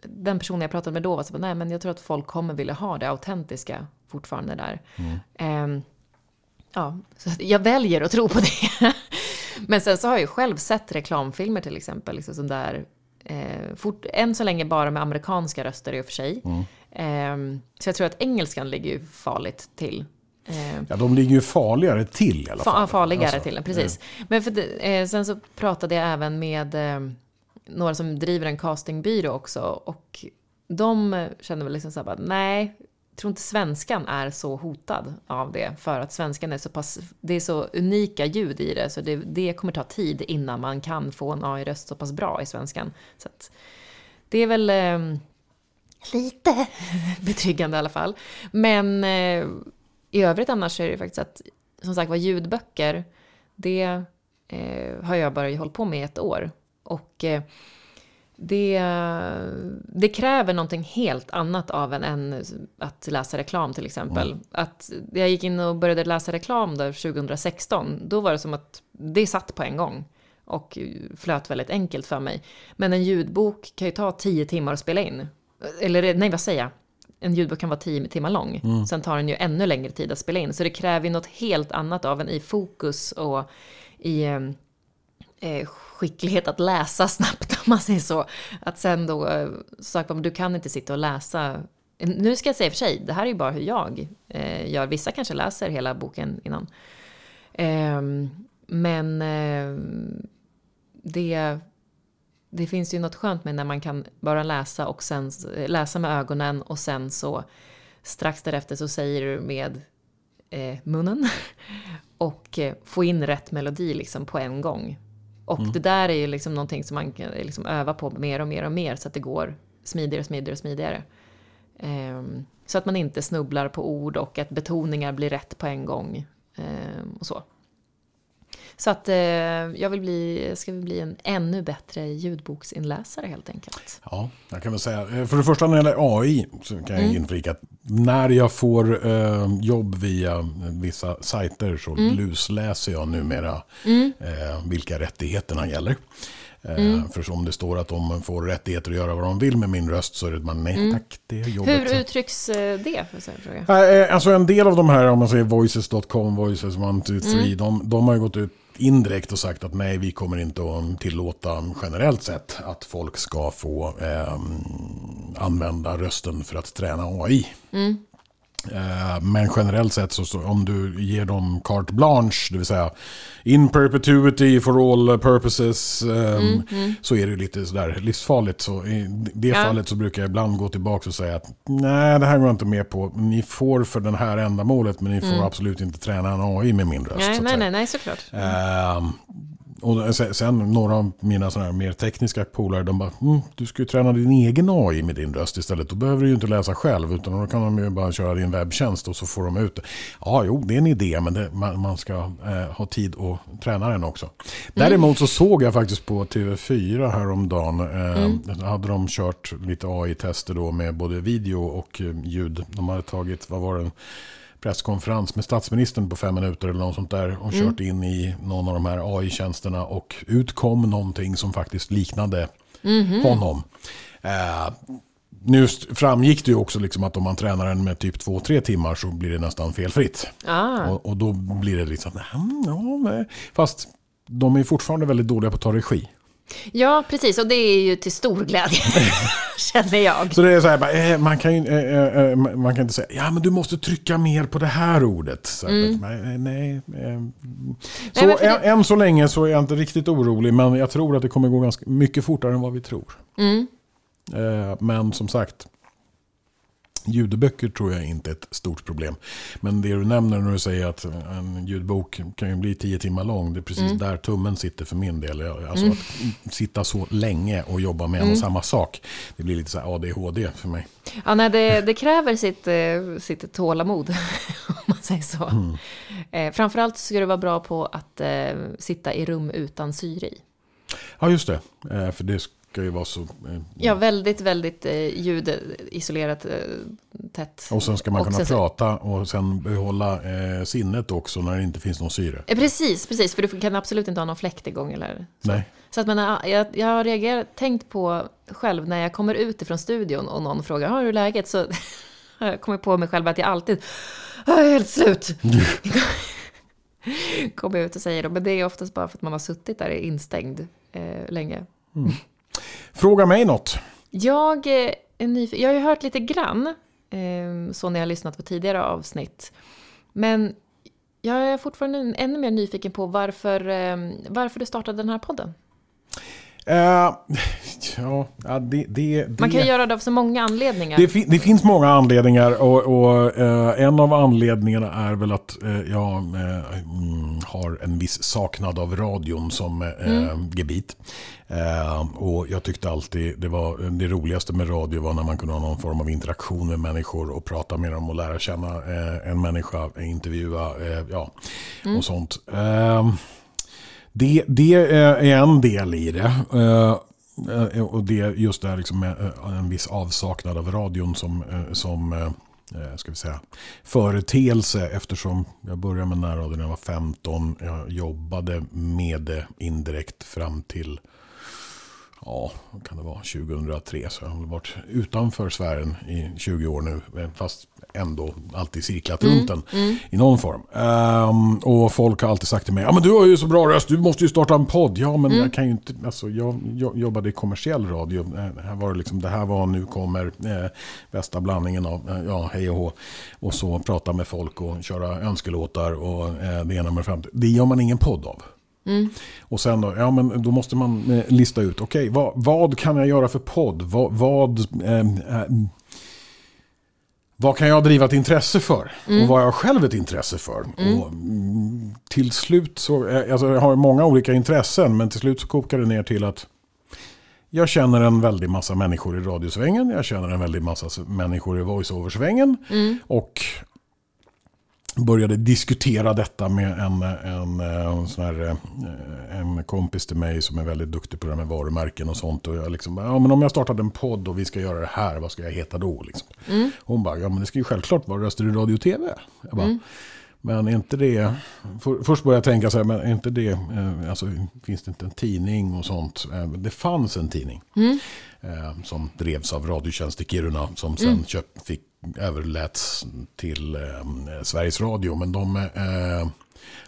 den personen jag pratade med då var så nej men jag tror att folk kommer vilja ha det autentiska fortfarande där. Eh, Ja, så jag väljer att tro på det. [LAUGHS] Men sen så har jag ju själv sett reklamfilmer till exempel, liksom som där, eh, fort, än så länge bara med amerikanska röster i och för sig. Eh, så jag tror att engelskan ligger ju farligt till. Eh, Ja, de ligger ju farligare till i alla fa- fall. farligare Alltså, till, precis. Men för eh, sen så pratade jag även med eh, några som driver en castingbyrå också. Och de känner väl liksom så här bara, nej, tror inte svenskan är så hotad av det. För att svenskan är så pass, det är så unika ljud i det. Så det, det kommer ta tid innan man kan få en AI-röst så pass bra i svenskan. Så att, det är väl eh, lite [LAUGHS] betryggande i alla fall. Men eh, i övrigt annars är det faktiskt att, som sagt var, ljudböcker, det eh, har jag bara hållit på med i ett år. Och eh, det, det kräver någonting helt annat av en än att läsa reklam till exempel. Att jag gick in och började läsa reklam där 2016, då var det som att det satt på en gång och flöt väldigt enkelt för mig. Men en ljudbok kan ju ta tio timmar att spela in. Eller nej, vad säger jag? En ljudbok kan vara tio timmar lång. Sen tar den ju ännu längre tid att spela in. Så det kräver ju något helt annat av en i fokus och i eh, Eh, skicklighet att läsa snabbt [LAUGHS] om man säger så. Att sen då, eh, sagt om du kan inte sitta och läsa. Nu ska jag säga för sig, det här är ju bara hur jag eh, gör. Vissa kanske läser hela boken innan. Ehm, men det, det finns ju något skönt med när man kan bara läsa och sen läsa med ögonen och sen så strax därefter så säger du med munnen [LAUGHS] och få in rätt melodi liksom på en gång. Och det där är ju liksom någonting som man kan liksom öva på mer och mer och mer så att det går smidigare och smidigare och smidigare. Ehm, så att man inte snubblar på ord och att betoningar blir rätt på en gång. Ehm, och så. Så att eh, jag vill bli, ska vi bli en ännu bättre ljudboksinläsare helt enkelt. Ja, jag kan väl säga. eh, För det första när det gäller AI så kan jag Mm. inflika att när jag får eh, jobb via vissa sajter så Mm. lusläser jag numera eh, vilka rättigheterna gäller. Eh, Mm. För om det står att de får rättigheter att göra vad de vill med min röst så är det bara nej tack, det är jobbet. Mm. Hur uttrycks eh, det? Eh, Alltså en del av de här, om man säger voices.com, voices 1, 2, 3, Mm. de, de har ju gått ut indirekt och sagt att nej, vi kommer inte att tillåta generellt sett att folk ska få eh, använda rösten för att träna AI. Mm. Men generellt sett så, om du ger dem carte blanche, det vill säga in perpetuity for all purposes, ehm, så är det lite sådär livsfarligt. Så i det Ja. fallet så brukar jag ibland gå tillbaka och säga att nej, det här går jag inte med på. Ni får för det här ändamålet, men ni får absolut inte träna en AI med min röst. Nej, nej, nej, nej, såklart. Ehm, och sen, några av mina såna mer tekniska polare, de bara, mm, du ska ju träna din egen AI med din röst istället. Då behöver du ju inte läsa själv, utan då kan de ju bara köra din webbtjänst och så får de ut det. Ja, jo, det är en idé, men det, man, man, ska eh, ha tid att träna den också. Däremot så såg jag faktiskt på TV4 häromdagen, eh, mm. hade de kört lite AI-tester då med både video och eh, ljud. De hade tagit, vad var det? Presskonferens med statsministern på fem minuter eller något sånt där och mm. kört in i någon av de här AI-tjänsterna och ut kom någonting som faktiskt liknade mm. honom. Eh, nu framgick det ju också liksom att om man tränar den med typ två, tre timmar så blir det nästan felfritt. Ah. Och, och, då blir det liksom, ja, fast de är fortfarande väldigt dåliga på att ta regi. Ja, precis. Och det är ju till stor glädje, [LAUGHS] känner jag. Så det är så här, eh, man kan ju eh, eh, man kan inte säga, ja men du måste trycka mer på det här ordet. Så, mm. nej, nej, så nej, det... än, så länge så är jag inte riktigt orolig, men jag tror att det kommer gå ganska mycket fortare än vad vi tror. Mm. Men som sagt, Ljudböcker tror jag inte är ett stort problem. Men det du nämner när du säger att en ljudbok kan ju bli tio timmar lång. Det är precis mm. där tummen sitter för min del. Alltså mm. att sitta så länge och jobba med mm. en och samma sak. Det blir lite så ADHD för mig. Ja, nej, det, det kräver sitt, eh, sitt tålamod, [LAUGHS] om man säger så. Mm. Eh, framförallt ska du vara bra på att eh, sitta i rum utan syre i. Ja, just det. Eh, för det ska ju vara så... Eh, ja, väldigt, väldigt eh, ljudisolerat, eh, tätt. Och sen ska man och kunna prata och sen behålla eh, sinnet också när det inte finns någon syre. Eh, precis, precis. För du kan absolut inte ha någon fläkt igång eller så. Nej. Så att man, jag, jag har reagerat, tänkt på själv när jag kommer ut ifrån studion och någon frågar, har du läget? Så [LAUGHS] jag kommer på mig själv att jag alltid, jag är helt slut. [LAUGHS] kommer jag ut och säger då, men det är oftast bara för att man har suttit där instängd eh, länge. Mm. Fråga mig något. Jag eh, är nyf- Jag har ju hört lite grann, ehm, så när jag har lyssnat på tidigare avsnitt. Men jag är fortfarande ännu mer nyfiken på varför, ehm, varför du startade den här podden. Uh, [LAUGHS] ja, det, det, Man kan göra det av så många anledningar. Det, det finns många anledningar och, och uh, en av anledningarna är väl att uh, jag mm, har en viss saknad av radion som mm. gebit. och jag tyckte alltid det var det roligaste med radio var när man kunde ha någon form av interaktion med människor och prata med dem och lära känna en människa, intervjua, ja, mm. och sånt. Det, det är en del i det. Eh, eh, och det är just det här liksom eh, en viss avsaknad av radion som, som ska vi säga, företeelse eftersom jag började med närradio när jag var 15. Jag jobbade med det indirekt fram till ja, vad kan det vara, 2003. Så jag har varit utanför sfären i 20 år nu. Fast ändå alltid cirklat mm, runt den mm. i någon form. Um, och folk har alltid sagt till mig, ja men du har ju så bra röst, du måste ju starta en podd. Ja men mm. jag kan ju inte, alltså jag, jag jobbade i kommersiell radio. Uh, här var det liksom, det här var nu kommer uh, bästa blandningen av, uh, ja hej och hå. Och så prata med folk och köra önskelåtar och uh, det ena med det femte. Det gör man ingen podd av. Mm. Och sen då, ja men då måste man lista ut, okej okay, vad, vad, kan jag göra för podd? Vad, vad eh, vad kan jag driva ett intresse för? Mm. Och vad har jag själv ett intresse för? Mm. Och mm, till slut så, eh, alltså jag har många olika intressen, men till slut så kokar det ner till att jag känner en väldig massa människor i radiosvängen, jag känner en väldig massa människor i voiceover-svängen. Mm. Och började diskutera detta med en, en, en, sån här, eh, en kompis till mig som är väldigt duktig på det här med varumärken och sånt. Och jag liksom, ja men om jag startade en podd och vi ska göra det här, vad ska jag heta då? Liksom. Mm. Hon bara, ja men det ska ju självklart vara röster i radio och tv. Jag bara, mm. Men inte det, för, först började jag tänka så här, men inte det, eh, alltså finns det inte en tidning och sånt? Eh, det fanns en tidning. Mm. som drevs av Radiotjänst i Kiruna som sen mm. köpt, fick överläts till eh, Sveriges Radio. Men de eh,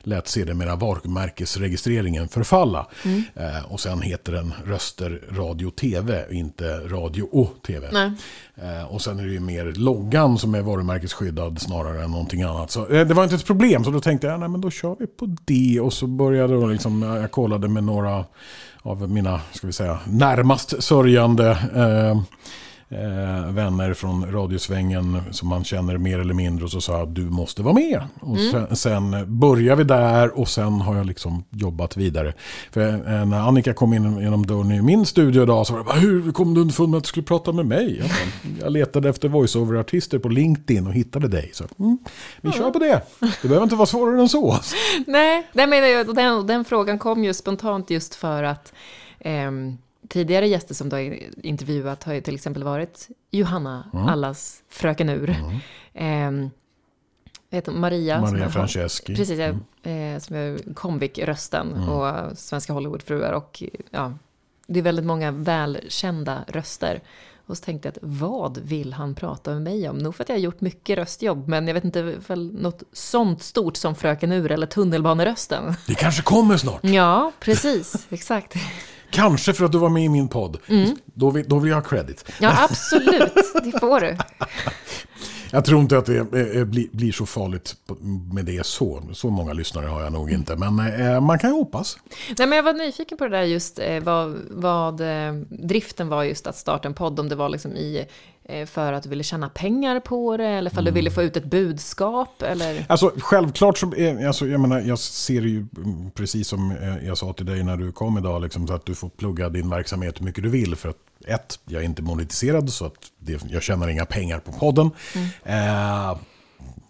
lät sedermera varumärkesregistreringen förfalla. Mm. Eh, och sen heter den Röster Radio TV, inte Radio och TV. Eh, och sen är det ju mer loggan som är varumärkesskyddad snarare än någonting annat. Så eh, det var inte ett problem, så då tänkte jag, nej men då kör vi på det. Och så började jag liksom, jag kollade med några av mina, ska vi säga, närmast sörjande eh, vänner från radiosvängen som man känner mer eller mindre och så sa jag du måste vara med. Och sen, sen började vi där och sen har jag liksom jobbat vidare. För eh, när Annika kom in genom dörren i min studio idag så var det bara hur kom du underfund med att du skulle prata med mig? Jag, letade efter voiceover-artister på LinkedIn och hittade dig. Så, mm, vi kör på det. Det behöver inte vara svårare än så. [LAUGHS] Nej, jag- och den, den frågan kom ju spontant just för att ehm, tidigare gäster som du har intervjuat har ju till exempel varit Johanna, Mm. allas fröken Ur. Ehm, vet du, Maria. Maria Franceschi. Precis, jag, eh, som är Comvik-rösten och Svenska Hollywoodfruar. Och ja, det är väldigt många välkända röster. Och så tänkte jag att vad vill han prata med mig om? Nog för att jag har gjort mycket röstjobb, men jag vet inte väl något sånt stort som Fröken Ur eller tunnelbanerösten. Det kanske kommer snart. Ja, precis, [LAUGHS] exakt. Kanske för att du var med i min podd. Då, vill, då vill jag ha credit. Ja, absolut, det får du. [LAUGHS] Jag tror inte att det eh, blir, blir så farligt med det så. Så många lyssnare har jag nog inte. Men eh, man kan ju hoppas. Nej, men jag var nyfiken på det där just eh, vad, vad eh, driften var just att starta en podd. Om det var liksom i, eh, för att du ville tjäna pengar på det eller för att du ville få ut ett budskap eller... Alltså självklart så, alltså, jag menar, jag ser ju mm, precis som eh, jag sa till dig när du kom idag, liksom, så att du får plugga din verksamhet hur mycket du vill. För att ett, jag är inte monetiserad så att det, jag tjänar inga pengar på podden. Eh,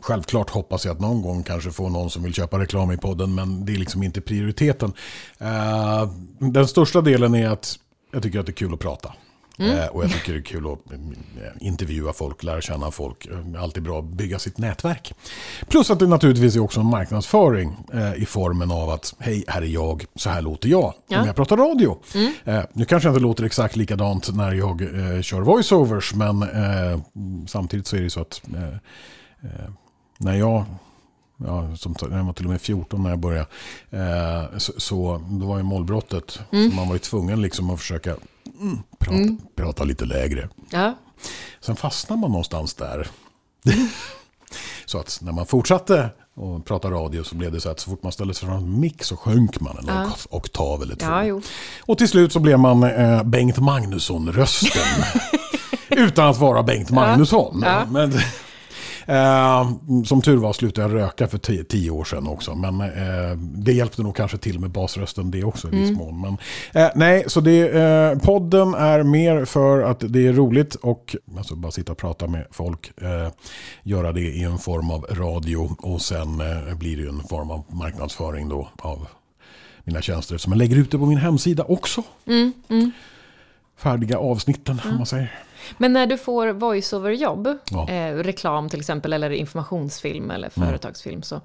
Självklart hoppas jag att någon gång kanske få någon som vill köpa reklam i podden, men det är liksom inte prioriteten. Eh, den största delen är att jag tycker att det är kul att prata. Eh, och jag tycker det är kul att mm, intervjua folk, lära känna folk. Eh, Alltid bra att bygga sitt nätverk. Plus att det naturligtvis är också en marknadsföring eh, i formen av att hej, här är jag, så här låter jag Ja. om jag pratar radio. Eh, nu kanske jag inte låter exakt likadant när jag eh, kör voiceovers, men eh, samtidigt så är det så att eh, eh, när jag Ja, som, jag var till och med 14 när jag började. Eh, så, så då var ju målbrottet. Så man var ju tvungen liksom att försöka mm, prata, prata lite lägre. Ja, Sen fastnar man någonstans där. [LAUGHS] så att när man fortsatte att prata radio så blev det så att så fort man ställde sig framför en mick så sjönk man en Ja. ok- oktav eller två. ja. Och till slut så blev man eh, Bengt Magnusson-rösten. [LAUGHS] Utan att vara Bengt Magnusson. Ja. Men, eh, som tur var slutade jag röka för tio, tio år sedan också. Men eh, det hjälpte nog kanske till med basrösten det också i viss mån. Men, eh, nej, så det, eh, podden är mer för att det är roligt och alltså, bara sitta och prata med folk. Eh, göra det i en form av radio och sen blir det ju en form av marknadsföring då av mina tjänster som jag lägger ut det på min hemsida också. Färdiga avsnitten om man säger. Men när du får voiceover-jobb, Ja. eh, reklam till exempel, eller informationsfilm eller företagsfilm, så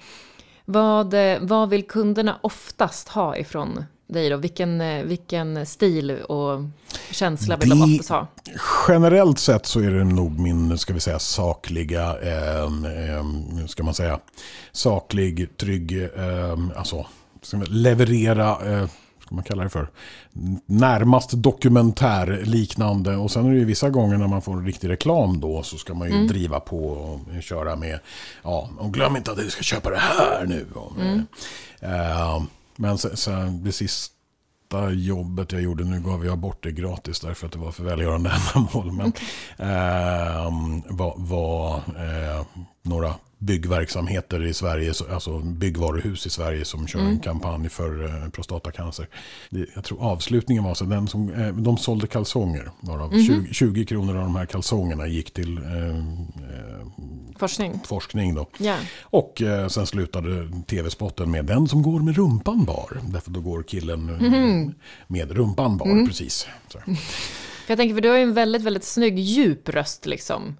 vad, eh, vad vill kunderna oftast ha ifrån dig då? Vilken, eh, vilken stil och känsla vill de oftast ha? Generellt sett så är det nog min, ska vi säga, sakliga, eh, eh, ska man säga, saklig, trygg, eh, alltså, leverera, eh, ska man kalla det för, närmast dokumentär liknande. Och sen är det ju vissa gånger när man får riktig reklam då så ska man ju driva på och köra med, ja, och glöm inte att du ska köpa det här nu. Eh, men sen, sen det sista jobbet jag gjorde, nu gav jag bort det gratis därför att det var för välgörande [LAUGHS] ändamål. Men ehm, var, var eh, några byggverksamheter i Sverige, så- alltså byggvaruhus i Sverige som kör en kampanj för eh, prostatacancer. Jag tror avslutningen var så den som, eh, de sålde kalsonger. Varav 20, 20 kronor av de här kalsongerna gick till eh, eh, Forskning? forskning. Då. Ja. Och eh, sen slutade tv-spotten med den som går med rumpan bar. Därför då går killen eh, med rumpan bar precis. Så. [LAUGHS] Jag tänker, för du har ju en väldigt, väldigt snygg, djup röst liksom.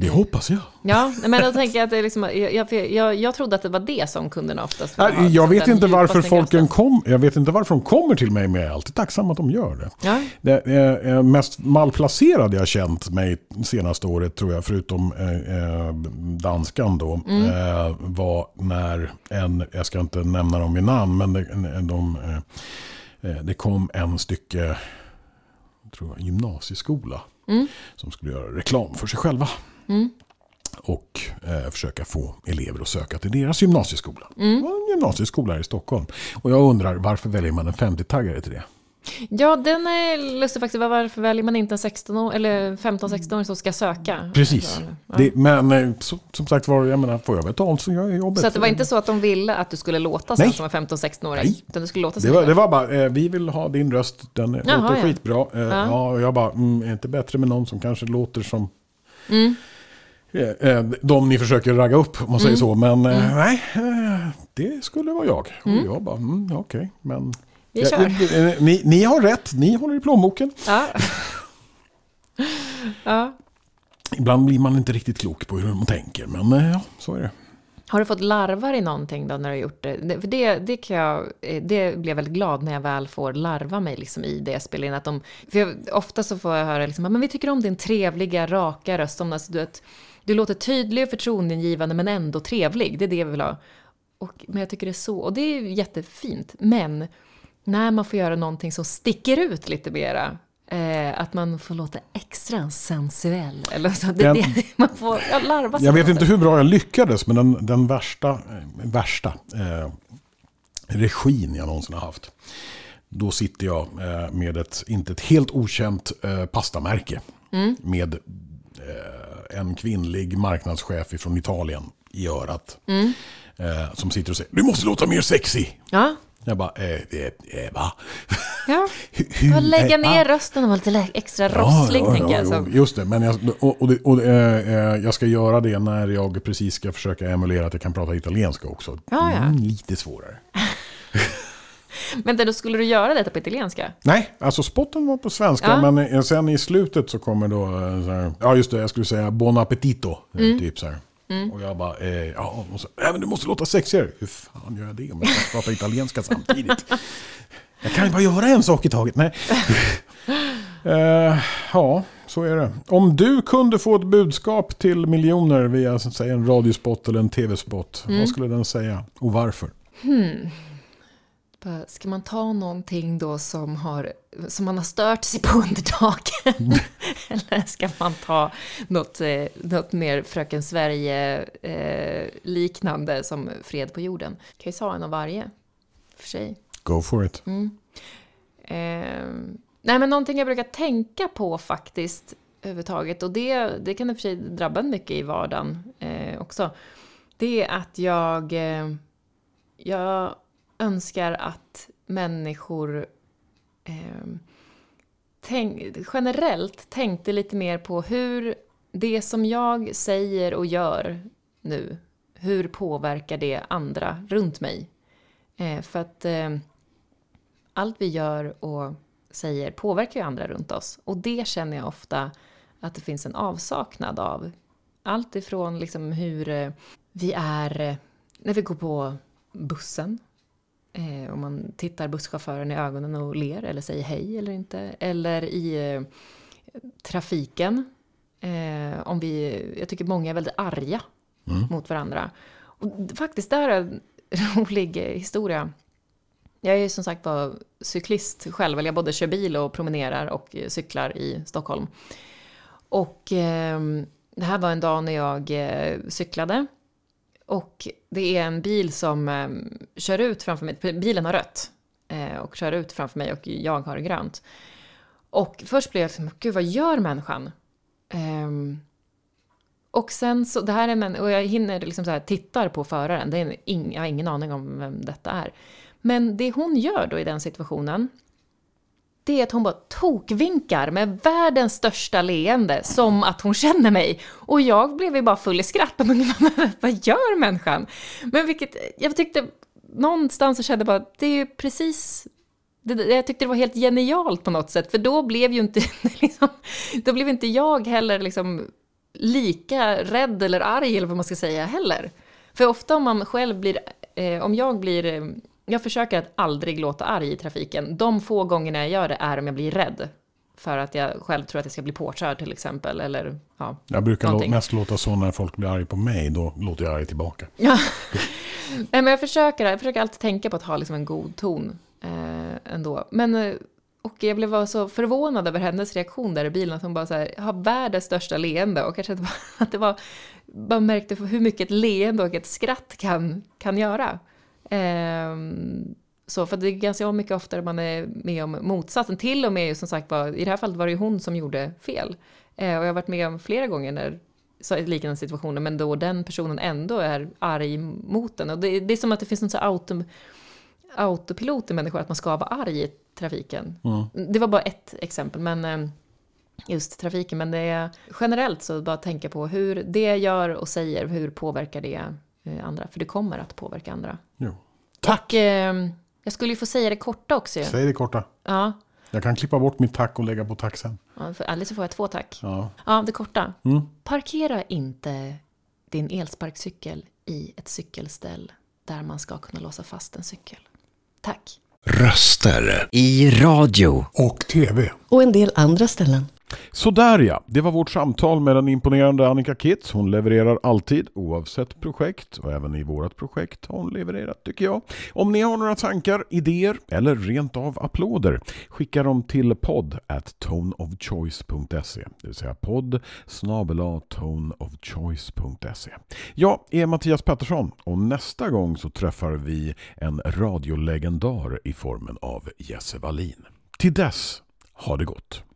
Det hoppas jag. Ja, men då tänker jag att det är liksom, jag, jag, jag, jag trodde att det var det som kunderna oftast ville ha, Nej, Jag vet inte varför folken kom, jag vet inte varför de kommer till mig, men jag är alltid tacksam att de gör det. Ja. Det eh, eh, mest malplacerade jag känt mig senaste året tror jag, förutom eh, eh, danskan då, eh, var när en, jag ska inte nämna dem vid namn, men det, en- de, eh, eh, det kom en stycke tror jag, gymnasieskola som skulle göra reklam för sig själva. Och eh, försöka få elever att söka till deras gymnasieskola. Var en gymnasieskola här i Stockholm. Och jag undrar varför väljer man en 50-taggare till det? Ja, den är lustig faktiskt. Varför väljer man inte en 16 år, eller 15-16-åring som ska söka? Precis. Ja. Det, men eh, så, som sagt var, jag menar, får jag betalt så gör jag jobbet. Så att det var inte så att de ville att du skulle låta Nej. som en 15-16-åring? Nej. Utan du skulle låta Det var, det var bara, eh, vi vill ha din röst, den Jaha, låter ja. skitbra. Eh, ja. och jag bara, mm, är inte bättre med någon som kanske låter som Mm. Eh, eh, de ni försöker ragga upp, om man säger så. Men Mm. eh, nej, eh, det skulle vara jag. Och jag bara, mm, okej, men... Vi Ja, kör. eh, ni, ni har rätt, ni håller i plånboken. Ja. [LAUGHS] ja. Ibland blir man inte riktigt klok på hur de tänker, men ja, så är det. Har du fått larvar i någonting då när du har gjort det? det? För det, det, kan jag, eh, det blir jag väldigt glad när jag väl får larva mig liksom i det jag spelar in. Att de, för jag, ofta så får jag höra liksom, ah, men vi tycker om din trevliga, raka röst. Som, alltså, du, att, du låter tydlig och förtroendeingivande men ändå trevlig. Det är det vi vill ha. Och, men jag tycker det är så, och det är jättefint. Men när man får göra någonting som sticker ut lite mera. Eh, att man får låta extra sensuell. Eller så, det, Den- det, man får ja, larva Jag vet inte hur bra jag lyckades, men den, den värsta, eh, värsta eh, regin jag någonsin har haft. Då sitter jag eh, med ett, inte ett helt okänt eh, pastamärke. Med eh, en kvinnlig marknadschef från Italien i örat. Eh, som sitter och säger, du måste låta mer sexy. Ja, Jag bara, eh, eh, eh, va? ja. [LAUGHS] Hur- hur- lägga ner ah. rösten och vara lite extra rosslig, tänker jag. jo, Så. Just det, men jag, och, och, det- och, eh, eh, jag ska göra det när jag precis ska försöka emulera att jag kan prata italienska också. Ja, ja. Mm, lite svårare. [LAUGHS] Men då skulle du göra detta på italienska? Nej, alltså spotten var på svenska, Ja. men eh, sen i slutet så kommer då, eh, här, ja just det, jag skulle säga bon appetito, Mm. typ så här. Och jag bara, eh, ja, och så, äh, men du måste låta sexigare. Hur fan gör jag det om jag ska prata italienska samtidigt? [LAUGHS] Jag kan ju bara göra en sak i taget. Nej. [LAUGHS] Eh, ja, så är det. Om du kunde få ett budskap till miljoner via säga, en radiospot eller en tv-spot, Mm. vad skulle den säga och varför? Bara, Ska man ta någonting då som, har, som man har stört sig på under dagen? [LAUGHS] Eller ska man ta något, eh, något mer Fröken Sverige-liknande som Fred på jorden? Kan ju ta en av varje, för sig. Go for it. Eh, nej, men någonting jag brukar tänka på faktiskt överhuvudtaget, och det, det kan i och för sig drabba mycket i vardagen eh, också, det är att jag, eh, jag önskar att människor eh, tänk, generellt tänkte lite mer på hur det som jag säger och gör nu, hur påverkar det andra runt mig? Eh, för att eh, allt vi gör och säger påverkar ju andra runt oss. Och det känner jag ofta att det finns en avsaknad av. Allt ifrån liksom hur eh, vi är eh, när vi går på bussen. Eh, om man tittar busschauffören i ögonen och ler eller säger hej eller inte. Eller i eh, trafiken. Eh, om vi, jag tycker många är väldigt arga mot varandra. Och faktiskt, där är en [LAUGHS] rolig historia. Jag är som sagt var cyklist själv, eller jag både kör bil och promenerar och cyklar i Stockholm. Och eh, det här var en dag när jag eh, cyklade. Och det är en bil som eh, kör ut framför mig, bilen har rött. Eh, och kör ut framför mig och jag har grönt. Och först blev jag liksom, gud vad gör människan? Ehm, och sen så, det här är en, och jag hinner liksom så här, tittar på föraren, det är en, jag har ingen aning om vem detta är. Men det hon gör då i den situationen, det är att hon bara tokvinkar med världens största leende, som att hon känner mig. Och jag blev ju bara full i skratt. [LAUGHS] Vad gör människan? Men vilket, jag tyckte, någonstans så kände jag bara, att det är ju precis jag tyckte det var helt genialt på något sätt, för då blev ju inte, [LAUGHS] liksom, då blev inte jag heller liksom lika rädd eller arg eller vad man ska säga heller. För ofta om man själv blir, eh, om jag blir, eh, jag försöker att aldrig låta arg i trafiken. De få gångerna jag gör det är om jag blir rädd. För att jag själv tror att jag ska bli påkörd till exempel, eller ja. Jag brukar lå- Någonting. mest låta så när folk blir arga på mig, då låter jag arg tillbaka. [LAUGHS] Nej, men jag försöker, jag försöker alltid tänka på att ha liksom en god ton eh, ändå. Men, eh, och jag blev så förvånad över hennes reaktion där i bilen, att hon bara så här, har världens största leende och bara [LAUGHS] att det var, bara märkte hur mycket ett leende och ett skratt kan, kan göra. Ehm, Så för det är ganska mycket oftare man är med om motsatsen. Till och med som sagt var, i det här fallet var det ju hon som gjorde fel. Eh, och jag har varit med om flera gånger när så liknande situationer, men då den personen ändå är arg mot den. Och det, det är som att det finns någon så auto, autopilot i människor, att man ska vara arg i trafiken. Det var bara ett exempel, men eh, just trafiken. Men det är generellt så bara tänka på hur det gör och säger, hur påverkar det andra? För det kommer att påverka andra. Jo. Tack! Och, eh, jag skulle ju få säga det korta också ju. Säg det korta. Ja, Jag kan klippa bort mitt tack och lägga på tack sen. ja, för eller så får jag två tack. Ja. Ja, det korta. Mm. Parkera inte din elsparkcykel i ett cykelställ där man ska kunna låsa fast en cykel. Tack. Röster i radio. Och tv. Och en del andra ställen. Sådär ja, det var vårt samtal med den imponerande Annika Kitz. Hon levererar alltid oavsett projekt och även i vårt projekt har hon levererat tycker jag. Om ni har några tankar, idéer eller rent av applåder skicka dem till podd at toneofchoice.se det vill säga podd snabela toneofchoice.se Jag är Mattias Pettersson och nästa gång så träffar vi en radiolegendar i formen av Jesse Wallin. Till dess, ha det gott!